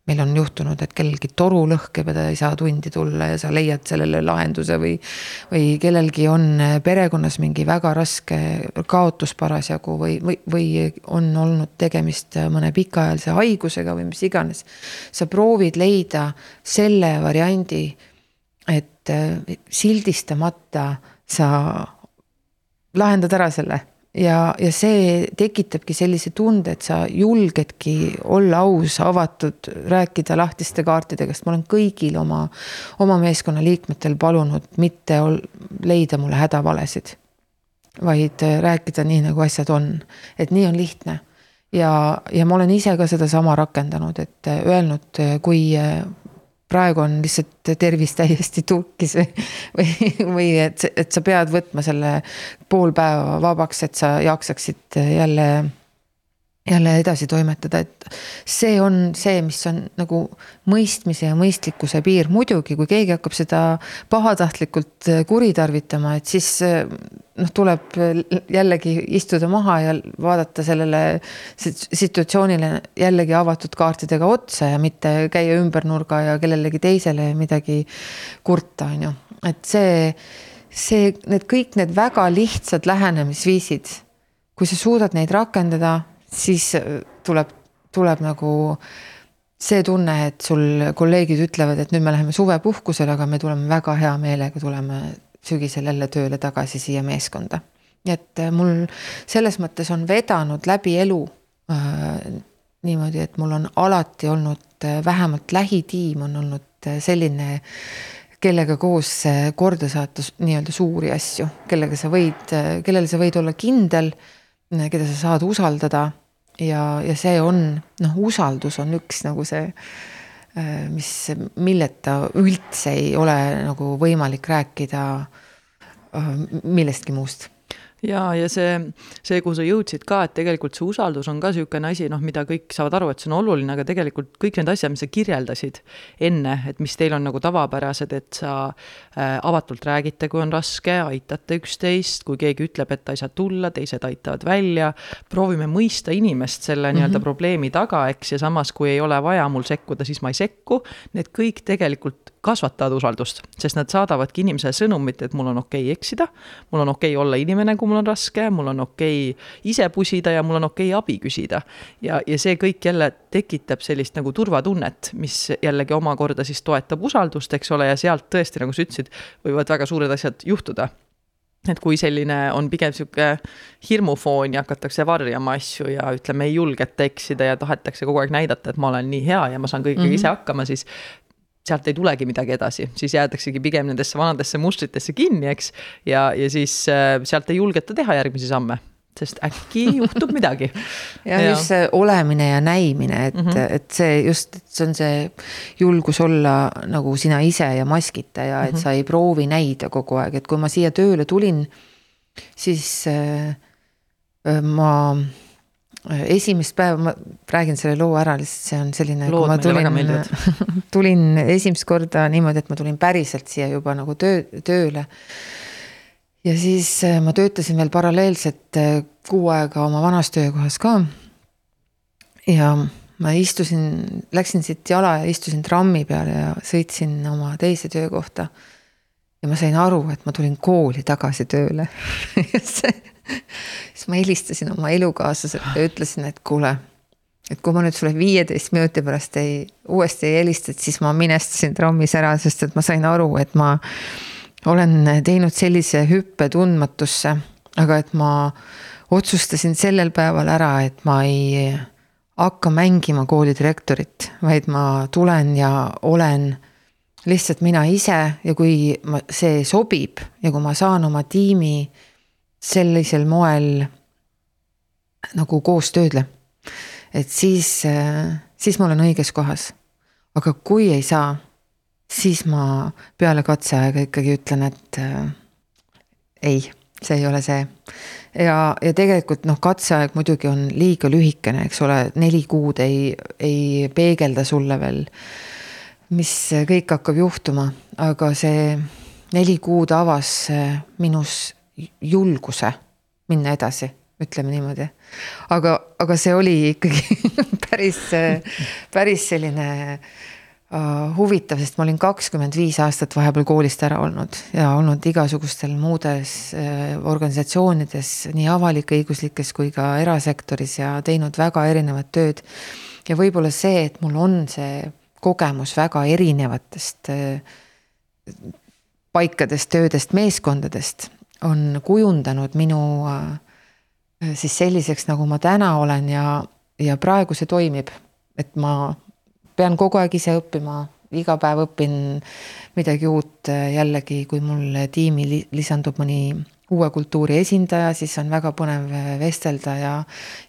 meil on juhtunud, et kellelgi toru lõhkeb ja ta ei saa tundi tulla ja sa leiad sellele lahenduse või. või kellelgi on perekonnas mingi väga raske kaotus parasjagu või, või, või on olnud tegemist mõne pikaajalise haigusega või mis iganes. sa proovid leida selle variandi, et sildistamata sa lahendad ära selle ja, ja see tekitabki sellise tunde, et sa julgedki olla aus, avatud, rääkida lahtiste kaartidega, sest ma olen kõigil oma, oma meeskonna liikmetel palunud mitte ol, leida mulle hädavalesid. vaid rääkida nii, nagu asjad on, et nii on lihtne. ja, ja ma olen ise ka sedasama rakendanud, et öelnud, kui praegu on lihtsalt tervis täiesti tulkis või, või, või et, et sa pead võtma selle pool päeva vabaks, et sa jaksaksid jälle jälle edasi toimetada, et see on see, mis on nagu mõistmise ja mõistlikkuse piir, muidugi kui keegi hakkab seda pahatahtlikult kuritarvitama, et siis noh, tuleb jällegi istuda maha ja vaadata sellele situatsioonile jällegi avatud kaartidega otsa ja mitte käia ümber nurga ja kellelegi teisele midagi kurta, on ju, et see, see, need kõik need väga lihtsad lähenemisviisid, kui sa suudad neid rakendada siis äh, tuleb, tuleb nagu see tunne, et sul kolleegid ütlevad, et nüüd me läheme suvepuhkusele, aga me tuleme väga hea meelega, tuleme sügisel jälle tööle tagasi siia meeskonda. nii et äh, mul selles mõttes on vedanud läbi elu äh, niimoodi, et mul on alati olnud äh, vähemalt lähitiim on olnud selline, kellega koos korda saata nii-öelda suuri asju, kellega sa võid, kellele sa võid olla kindel, keda sa saad usaldada ja, ja see on noh, usaldus on üks nagu see, äh, mis, milleta üldse ei ole nagu võimalik rääkida äh, millestki muust ja, ja see, see, kuhu sa jõudsid ka, et tegelikult see usaldus on ka niisugune asi, noh, mida kõik saavad aru, et see on oluline, aga tegelikult kõik need asjad, mis sa kirjeldasid enne, et mis teil on nagu tavapärased, et sa äh, avatult räägite, kui on raske, aitate üksteist, kui keegi ütleb, et ta ei saa tulla, teised aitavad välja, proovime mõista inimest selle mm -hmm. nii-öelda probleemi taga, eks, ja samas, kui ei ole vaja mul sekkuda, siis ma ei sekku, need kõik tegelikult kasvatavad usaldust, sest nad saadavadki inimesele sõnumit, et mul on okei okay eksida, mul on okei okay olla inimene, kui mul on raske, mul on okei okay ise pusida ja mul on okei okay abi küsida. ja, ja see kõik jälle tekitab sellist nagu turvatunnet, mis jällegi omakorda siis toetab usaldust, eks ole, ja sealt tõesti, nagu sa ütlesid, võivad väga suured asjad juhtuda et kui selline on pigem sihuke hirmufoon ja hakatakse varjama asju ja ütleme, ei julgeta eksida ja tahetakse kogu aeg näidata, et ma olen nii hea ja ma saan kõigega mm -hmm. ise hakkama, siis sealt ei tulegi midagi edasi, siis jäädaksegi pigem nendesse vanadesse mustritesse kinni, eks. ja, ja siis äh, sealt ei julgeta teha järgmisi samme, sest äkki [LAUGHS] juhtub midagi. ja, just see olemine ja näimine, et mm, -hmm. et see just, see on see julgus olla nagu sina ise ja maskita ja et mm -hmm. sa ei proovi näida kogu aeg, et kui ma siia tööle tulin, siis äh, ma esimest päeva, ma räägin selle loo ära, lihtsalt see on selline. lood meile väga meeldivad [LAUGHS] tulin esimest korda niimoodi, et ma tulin päriselt siia juba nagu töö, tööle. ja siis äh, ma töötasin veel paralleelselt äh, kuu aega oma vanas töökohas ka. ja ma istusin, läksin siit jala ja istusin trammi peale ja sõitsin oma teise töökohta. ja ma sain aru, et ma tulin kooli tagasi tööle [LAUGHS] [LAUGHS] siis ma helistasin oma elukaaslasele ja ütlesin, et kuule, et kui ma nüüd sulle viieteist minuti pärast ei, uuesti ei helista, et siis ma minestasin trammis ära, sest et ma sain aru, et ma olen teinud sellise hüppe tundmatusse, aga et ma otsustasin sellel päeval ära, et ma ei hakka mängima koolidirektorit, vaid ma tulen ja olen lihtsalt mina ise. Ja kui ma, see sobib ja kui ma saan oma tiimi sellisel moel nagu koos töödle. et siis, siis ma olen õiges kohas. aga kui ei saa, siis ma peale katseaega ikkagi ütlen, et äh, ei, see ei ole see. ja, ja tegelikult noh, katseaeg muidugi on liiga lühikene, eks ole, neli kuud ei, ei peegelda sulle veel, mis kõik hakkab juhtuma, aga see neli kuud avas minus julguse minna edasi, ütleme niimoodi. aga, aga see oli ikkagi [LAUGHS] päris, päris selline uh, huvitav, sest ma olin kakskümmend viis aastat vahepeal koolist ära olnud ja olnud igasugustel muudes uh, organisatsioonides, nii avalik-õiguslikes kui ka erasektoris ja teinud väga erinevat tööd. ja võib-olla see, et mul on see kogemus väga erinevatest uh, paikadest, töödest, meeskondadest on kujundanud minu äh, siis selliseks, nagu ma täna olen ja, ja praegu see toimib. et ma pean kogu aeg ise õppima, iga päev õpin midagi uut jällegi, kui mul tiimi lisandub mõni uue kultuuri esindaja, siis on väga põnev vestelda ja,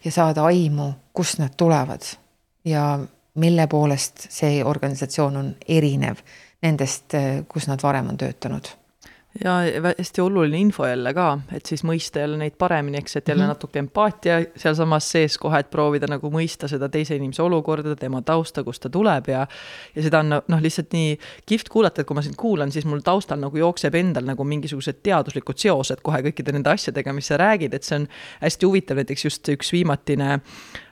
ja saada aimu, kust nad tulevad. ja mille poolest see organisatsioon on erinev nendest, kus nad varem on töötanud ja hästi oluline info jälle ka, et siis mõista jälle neid paremini, eks, et jälle -hmm. natuke empaatia sealsamas sees kohe, et proovida nagu mõista seda teise inimese olukorda, tema tausta, kust ta tuleb ja ja seda on noh, lihtsalt nii kihvt kuulata, et kui ma sind kuulan, siis mul taustal nagu jookseb endal nagu mingisugused teaduslikud seosed kohe kõikide nende asjadega, mis sa räägid, et see on hästi huvitav, näiteks just üks viimatine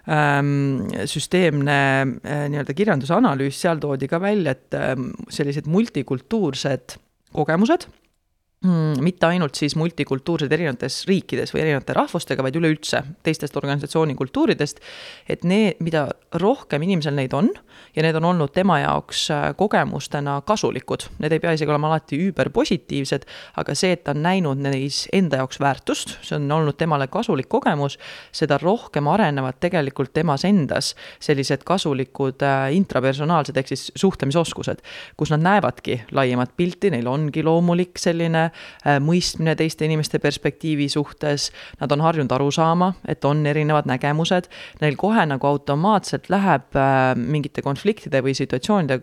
ähm, süsteemne äh, nii-öelda kirjanduse analüüs, seal toodi ka välja, et ähm, sellised multikultuursed kogemused Mm, mitte ainult siis multikultuursed erinevates riikides või erinevate rahvustega, vaid üleüldse teistest organisatsiooni kultuuridest. et need, mida rohkem inimesel neid on ja need on olnud tema jaoks äh, kogemustena kasulikud, need ei pea isegi olema alati üüberpositiivsed, aga see, et ta on näinud neis enda jaoks väärtust, see on olnud temale kasulik kogemus, seda rohkem arenevad tegelikult temas endas sellised kasulikud äh, intrapersonaalsed ehk siis suhtlemisoskused, kus nad näevadki laiemat pilti, neil ongi loomulik selline mõistmine teiste inimeste perspektiivi suhtes, nad on harjunud aru saama, et on erinevad nägemused, neil kohe nagu automaatselt läheb äh, mingite konfliktide või situatsioonide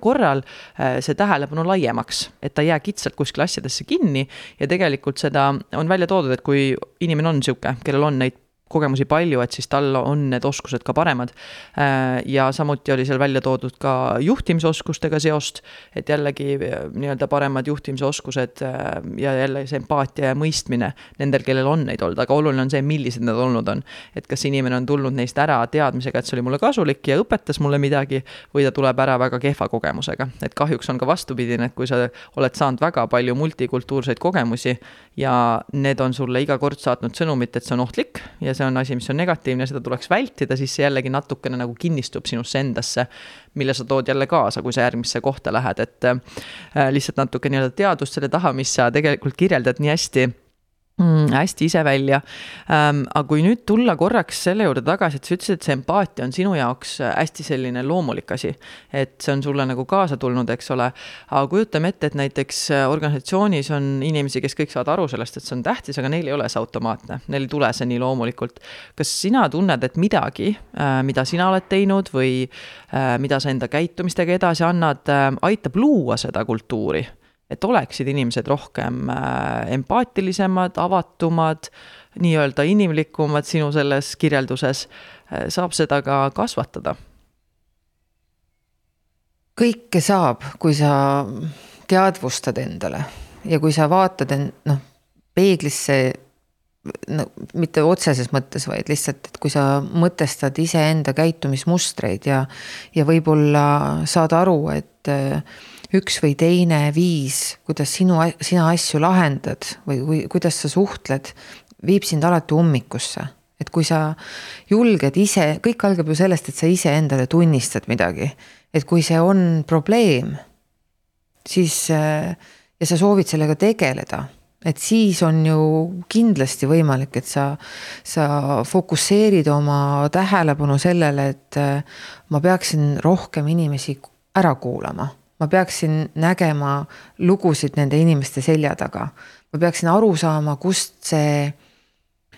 korral see tähelepanu laiemaks, et ta ei jää kitsalt kuskile asjadesse kinni. Ja tegelikult seda on välja toodud, et kui inimene on niisugune, kellel on neid kogemusi palju, et siis tal on need oskused ka paremad. Äh, ja samuti oli seal välja toodud ka juhtimisoskustega seost, et jällegi äh, nii-öelda paremad juhtimisoskused äh, ja jälle see empaatia ja mõistmine nendel, kellel on neid olnud, aga oluline on see, millised need olnud on. et kas inimene on tulnud neist ära teadmisega, et see oli mulle kasulik ja õpetas mulle midagi, või ta tuleb ära väga kehva kogemusega, et kahjuks on ka vastupidine, et kui sa oled saanud väga palju multikultuurseid kogemusi ja need on sulle iga kord saatnud sõnumit, et see on ohtlik ja see on asi, mis on negatiivne, seda tuleks vältida, siis see jällegi natukene nagu kinnistub sinusse endasse, mille sa tood jälle kaasa, kui sa järgmisse kohta lähed, et äh, lihtsalt natuke nii-öelda teadust selle taha, mis sa tegelikult kirjeldad nii hästi mm,. hästi ise välja ähm,. aga kui nüüd tulla korraks selle juurde tagasi, et sa ütlesid, et see empaatia on sinu jaoks äh, hästi selline loomulik asi. et see on sulle nagu kaasa tulnud, eks ole. aga kujutame ette, et näiteks äh, organisatsioonis on inimesi, kes kõik saavad aru sellest, et see on tähtis, aga neil ei ole see automaatne, neil ei tule see nii loomulikult. kas sina tunned, et midagi äh,, mida sina oled teinud või mida sa enda käitumistega edasi annad aitab luua seda kultuuri? Et oleksid inimesed rohkem äh, empaatilisemad, avatumad, nii-öelda inimlikumad sinu selles kirjelduses, äh, saab seda ka kasvatada? kõike saab, kui sa teadvustad endale ja kui sa vaatad end, noh, peeglisse no mitte otseses mõttes, vaid lihtsalt, et kui sa mõtestad iseenda käitumismustreid ja, ja võib-olla saad aru, et äh, üks või teine viis, kuidas sinu, sina asju lahendad või, või kuidas sa suhtled, viib sind alati ummikusse. et kui sa julged ise, kõik algab ju sellest, et sa iseendale tunnistad midagi. et kui see on probleem, siis ja sa soovid sellega tegeleda, et siis on ju kindlasti võimalik, et sa, sa fokusseerid oma tähelepanu sellele, et ma peaksin rohkem inimesi ära kuulama ma peaksin nägema lugusid nende inimeste selja taga. ma peaksin aru saama, kust see,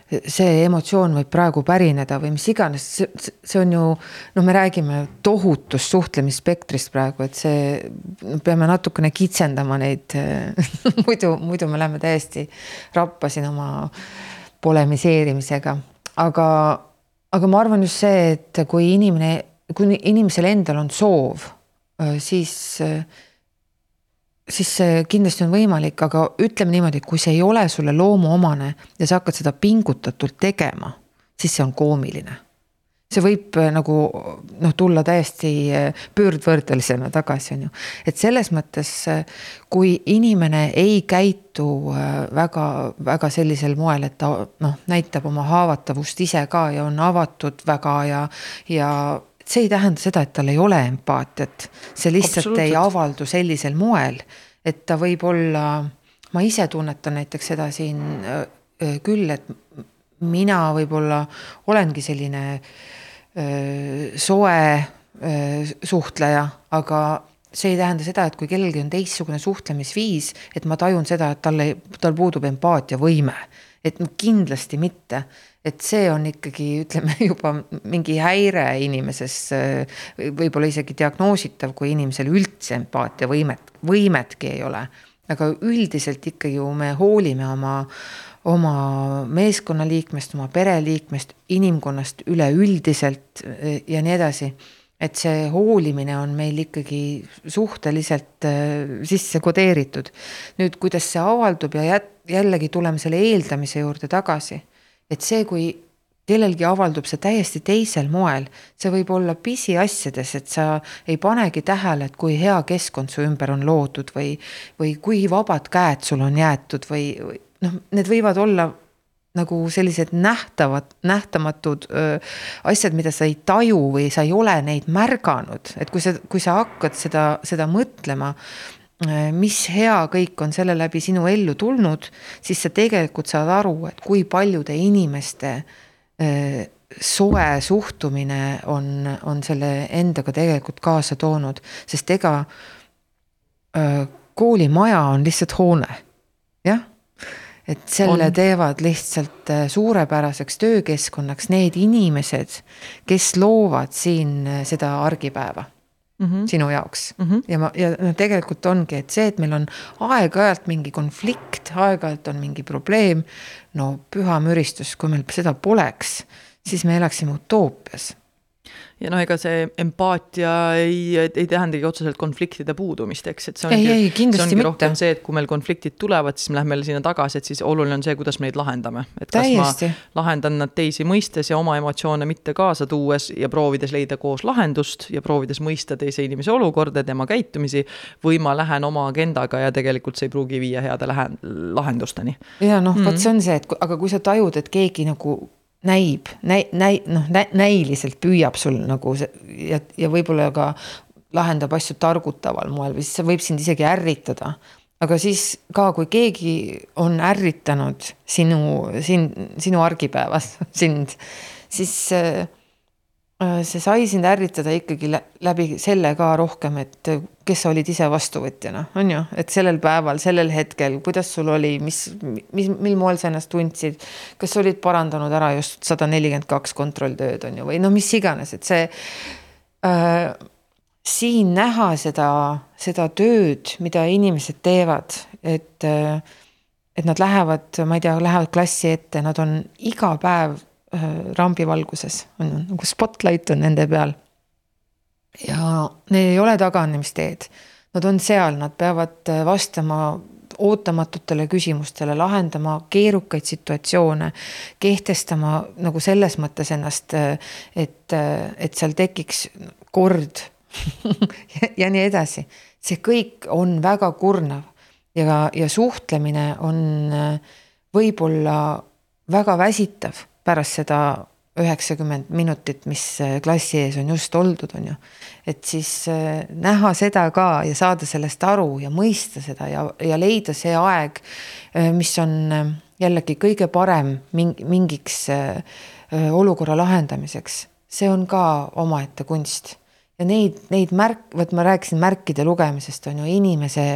see emotsioon võib praegu pärineda või mis iganes, see on ju, noh, me räägime tohutust suhtlemisspektrist praegu, et see, peame natukene kitsendama neid [LAUGHS] muidu, muidu me läheme täiesti rappa siin oma polemiseerimisega, aga, aga ma arvan just see, et kui inimene, kui inimesel endal on soov siis, äh, siis see kindlasti on võimalik, aga ütleme niimoodi, kui see ei ole sulle loomuomane ja sa hakkad seda pingutatult tegema, siis see on koomiline. see võib äh, nagu noh, tulla täiesti pöördvõrdelisena tagasi, on ju. et selles mõttes, kui inimene ei käitu väga, väga sellisel moel, et ta noh, näitab oma haavatavust ise ka ja on avatud väga ja, ja see ei tähenda seda, et tal ei ole empaatiat, see lihtsalt ei avaldu sellisel moel, et ta võib olla, ma ise tunnetan näiteks seda siin küll, et mina võib-olla olengi selline öö, soe öö, suhtleja, aga see ei tähenda seda, et kui kellelgi on teistsugune suhtlemisviis, et ma tajun seda, et tal ei, tal puudub empaatiavõime. et kindlasti mitte, et see on ikkagi, ütleme [LAUGHS] juba mingi häire inimeses, võib-olla isegi diagnoositav, kui inimesel üldse empaatiavõimet, võimetki ei ole. aga üldiselt ikkagi ju me hoolime oma, oma meeskonnaliikmest, oma pereliikmest, inimkonnast üleüldiselt ja nii edasi et see hoolimine on meil ikkagi suhteliselt sisse kodeeritud. nüüd, kuidas see avaldub ja jällegi tuleme selle eeldamise juurde tagasi et see, kui kellelgi avaldub see täiesti teisel moel, see võib olla pisiasjades, et sa ei panegi tähele, et kui hea keskkond su ümber on loodud või, või kui vabad käed sul on jäetud või, või noh, need võivad olla nagu sellised nähtavad, nähtamatud öö, asjad, mida sa ei taju või sa ei ole neid märganud, et kui sa, kui sa hakkad seda, seda mõtlema mis hea kõik on selle läbi sinu ellu tulnud, siis sa tegelikult saad aru, et kui paljude inimeste äh, soe suhtumine on, on selle endaga tegelikult kaasa toonud, sest ega äh, koolimaja on lihtsalt hoone. et selle on. teevad lihtsalt äh, suurepäraseks töökeskkonnaks need inimesed, kes loovad siin äh, seda argipäeva mm -hmm. sinu jaoks mm. -hmm. ja ma, ja no tegelikult ongi, et see, et meil on aeg-ajalt mingi konflikt, aeg-ajalt on mingi probleem. no püha müristus, kui meil seda poleks, siis me elaksime utoopias ja noh, ega see empaatia ei, ei tähendagi otseselt konfliktide puudumist, eks, et see ongi, ei, ei, kindlasti see ongi rohkem see, et kui meil konfliktid tulevad, siis me lähme sinna tagasi, et siis oluline on see, kuidas me neid lahendame. et kas Täiesti. ma lahendan nad teisi mõistes ja oma emotsioone mitte kaasa tuues ja proovides leida koos lahendust ja proovides mõista teise inimese olukorda, tema käitumisi, või ma lähen oma agendaga ja tegelikult see ei pruugi viia heade lähe-, lahendusteni. ja noh, vot mm. see on see, et aga kui sa tajud, et keegi nagu näib, näi-, näi-, noh nä,, näiliselt püüab sul nagu see ja, ja võib-olla ka lahendab asju targutaval moel või siis see võib sind isegi ärritada. aga siis ka, kui keegi on ärritanud sinu, sind, sinu argipäevas [LAUGHS] sind, siis äh, see sai sind ärritada ikkagi läbi selle ka rohkem, et kes sa olid ise vastuvõtjana, on ju, et sellel päeval, sellel hetkel, kuidas sul oli, mis, mis, mil moel sa ennast tundsid. kas sa olid parandanud ära just sada nelikümmend kaks kontrolltööd on ju, või no mis iganes, et see äh,. siin näha seda, seda tööd, mida inimesed teevad, et äh, et nad lähevad, ma ei tea, lähevad klassi ette, nad on iga päev Äh, rambivalguses, on nagu spotlight on nende peal. ja neil ei ole taganemisteed. Nad on seal, nad peavad äh, vastama ootamatutele küsimustele, lahendama keerukaid situatsioone, kehtestama nagu selles mõttes ennast, äh, et, et seal tekiks kord [LAUGHS] ja, ja nii edasi. see kõik on väga kurnav ja, ja suhtlemine on võib-olla väga väsitav pärast seda üheksakümmend minutit, mis äh, klassi ees on just oldud, on ju. et siis äh, näha seda ka ja saada sellest aru ja mõista seda ja, ja leida see aeg, äh, mis on jällegi kõige parem mingi, mingiks olukorra lahendamiseks. see on ka omaette kunst ja neid, neid märk, vot ma rääkisin märkide lugemisest on ju, inimese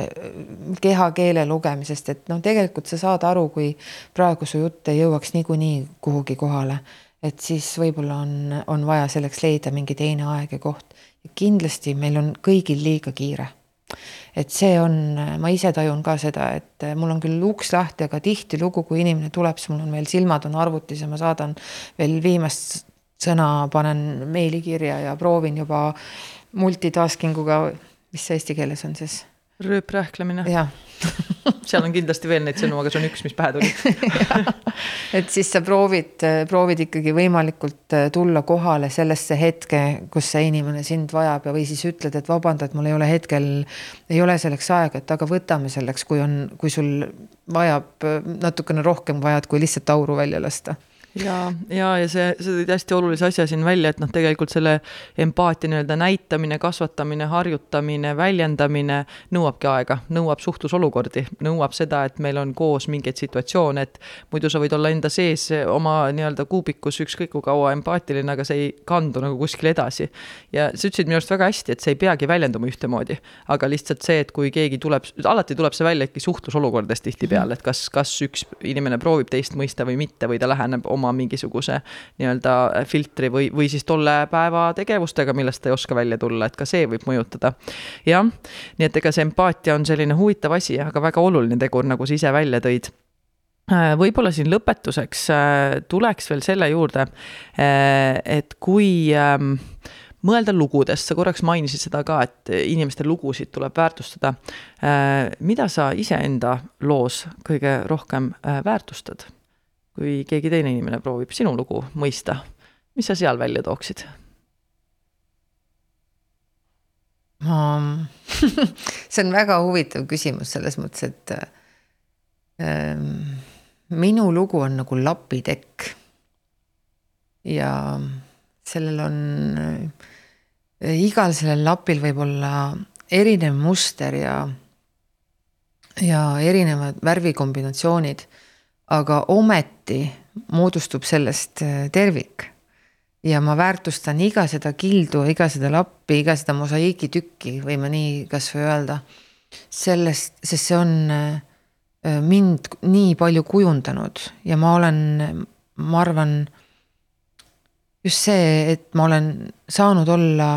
kehakeele lugemisest, et noh, tegelikult sa saad aru, kui praegu su jutt ei jõuaks niikuinii kuhugi kohale. et siis võib-olla on, on vaja selleks leida mingi teine aeg ja koht. kindlasti meil on kõigil liiga kiire. et see on, ma ise tajun ka seda, et mul on küll uks lahti, aga tihtilugu, kui inimene tuleb, siis mul on veel silmad on arvutis ja ma saadan veel viimast sõna panen meili kirja ja proovin juba multitasking uga, mis see eesti keeles on siis? rööprähklemine. jah [LAUGHS] seal on kindlasti veel neid sõnu, aga see on üks, mis pähe tuli [LAUGHS] et siis sa proovid, proovid ikkagi võimalikult äh, tulla kohale sellesse hetke, kus see inimene sind vajab ja, või siis ütled, et vabanda, et mul ei ole hetkel, ei ole selleks aega, et aga võtame selleks, kui on, kui sul vajab äh, natukene rohkem vajad, kui lihtsalt auru välja lasta ja, ja, ja see, sa tõid hästi olulise asja siin välja, et noh, tegelikult selle empaatia nii-öelda näitamine, kasvatamine, harjutamine, väljendamine nõuabki aega, nõuab suhtlusolukordi, nõuab seda, et meil on koos mingeid situatsioone, et muidu sa võid olla enda sees oma nii-öelda kuubikus ükskõik kui kaua empaatiline, aga see ei kandu nagu kuskile edasi. ja sa ütlesid minu arust väga hästi, et see ei peagi väljenduma ühtemoodi, aga lihtsalt see, et kui keegi tuleb, alati tuleb see välja ikka suhtlusolukordades tihtipeale, et kas, kas üks inimene proovib teist mõista või mitte või ta läheneb oma oma mingisuguse nii-öelda filtri või, või siis tolle päeva tegevustega, millest ei oska välja tulla, et ka see võib mõjutada. jah, nii et ega see empaatia on selline huvitav asi, aga väga oluline tegur, nagu sa ise välja tõid äh, võib-olla siin lõpetuseks äh, tuleks veel selle juurde, äh, et kui ähm, mõelda lugudest, sa korraks mainisid seda ka, et inimeste lugusid tuleb väärtustada. mida sa iseenda loos kõige rohkem väärtustad? Kui keegi teine inimene proovib sinu lugu mõista, mis sa seal välja tooksid? [LAUGHS] see on väga huvitav küsimus selles mõttes, et ähm, minu lugu on nagu lapitekk. ja sellel on äh,, igal sellel lapil võib olla erinev muster ja, ja erinevad värvikombinatsioonid aga ometi moodustub sellest äh, tervik. ja ma väärtustan iga seda kildu, iga seda lappi, iga seda mosaiigitükki, võime nii kasvõi öelda. sellest, sest see on, äh, mind nii palju kujundanud ja ma olen, ma arvan, just see, et ma olen saanud olla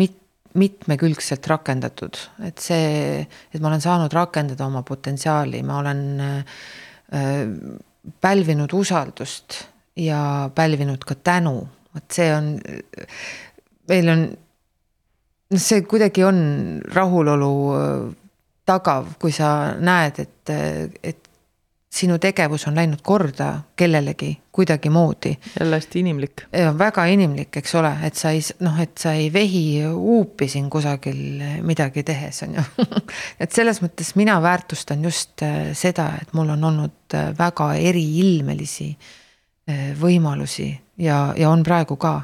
mit-, mitmekülgselt rakendatud, et see, et ma olen saanud rakendada oma potentsiaali, ma olen äh, pälvinud usaldust ja pälvinud ka tänu, vot see on, meil on, noh, see kuidagi on rahulolu tagav, kui sa näed, et, et sinu tegevus on läinud korda kellelegi kuidagimoodi. jälle hästi inimlik. väga inimlik, eks ole, et sa ei noh, et sa ei vehi huupi siin kusagil midagi tehes, on ju [LAUGHS] et selles mõttes mina väärtustan just äh, seda, et mul on olnud äh, väga eriilmelisi äh, võimalusi ja, ja on praegu ka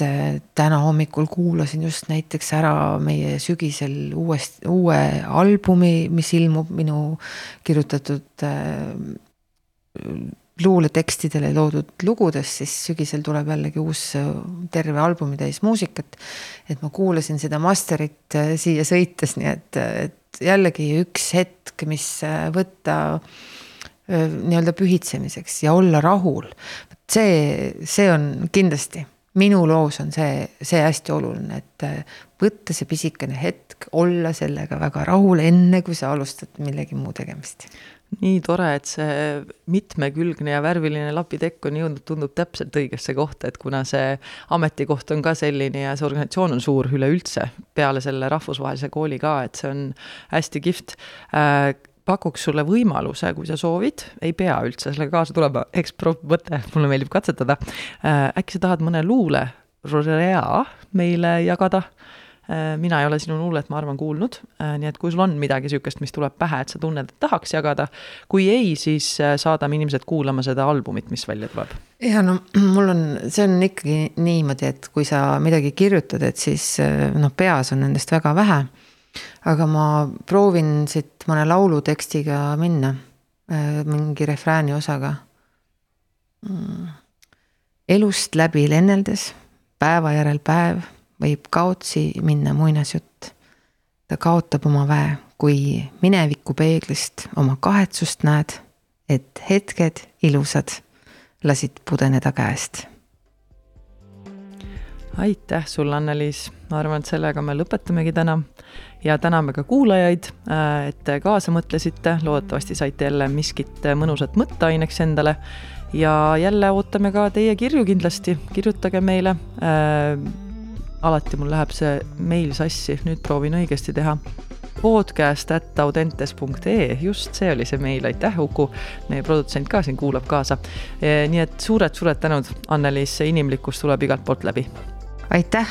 et äh, täna hommikul kuulasin just näiteks ära meie sügisel uuest, uue albumi, mis ilmub minu kirjutatud äh, luuletekstidele loodud lugudest, siis sügisel tuleb jällegi uus äh, terve albumtäis muusikat. et ma kuulasin seda master'it siia sõites, nii et, et jällegi üks hetk, mis võtta nii-öelda pühitsemiseks ja olla rahul. see, see on kindlasti minu loos on see, see hästi oluline, et äh, võtta see pisikene hetk, olla sellega väga rahul, enne kui sa alustad millegi muu tegemist. nii tore, et see mitmekülgne ja värviline lapitekk on jõudnud, tundub täpselt õigesse kohta, et kuna see ametikoht on ka selline ja see organisatsioon on suur üleüldse, peale selle rahvusvahelise kooli ka, et see on hästi kihvt äh, pakuks sulle võimaluse, kui sa soovid, ei pea üldse sellega kaasa tulema, ekspromõte, mulle meeldib katsetada. Äh, äkki sa tahad mõne luule meile jagada? Äh, mina ei ole sinu luulet, ma arvan, kuulnud, äh, nii et kui sul on midagi niisugust, mis tuleb pähe, et sa tunned, et tahaks jagada, kui ei, siis saadame inimesed kuulama seda albumit, mis välja tuleb. ja no [CLEARS THROAT] mul on, see on ikkagi niimoodi, et kui sa midagi kirjutad, et siis noh, peas on nendest väga vähe aga ma proovin siit mõne laulu tekstiga minna, äh, mingi refrääni osaga. Mm. elust läbi lenneldes, päeva järel päev, võib kaotsi minna muinasjutt. ta kaotab oma väe, kui mineviku peeglist oma kahetsust näed, et hetked ilusad lasid pudeneda käest aitäh sulle, Anneliis, ma arvan, et sellega me lõpetamegi täna. Ja täname ka kuulajaid, äh, et te kaasa mõtlesite, loodetavasti saite jälle miskit mõnusat mõtteaineks endale. Ja jälle ootame ka teie kirju kindlasti, kirjutage meile. Äh,. alati mul läheb see meil sassi, nüüd proovin õigesti teha. podcast at audentes.ee, just see oli see meil, aitäh, Uku, meie produtsent ka siin kuulab kaasa. E,. nii et suured-suured tänud, Anneliis, see inimlikkus tuleb igalt poolt läbi aitäh!